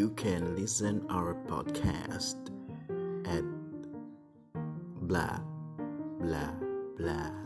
you can listen our podcast at blah blah blah.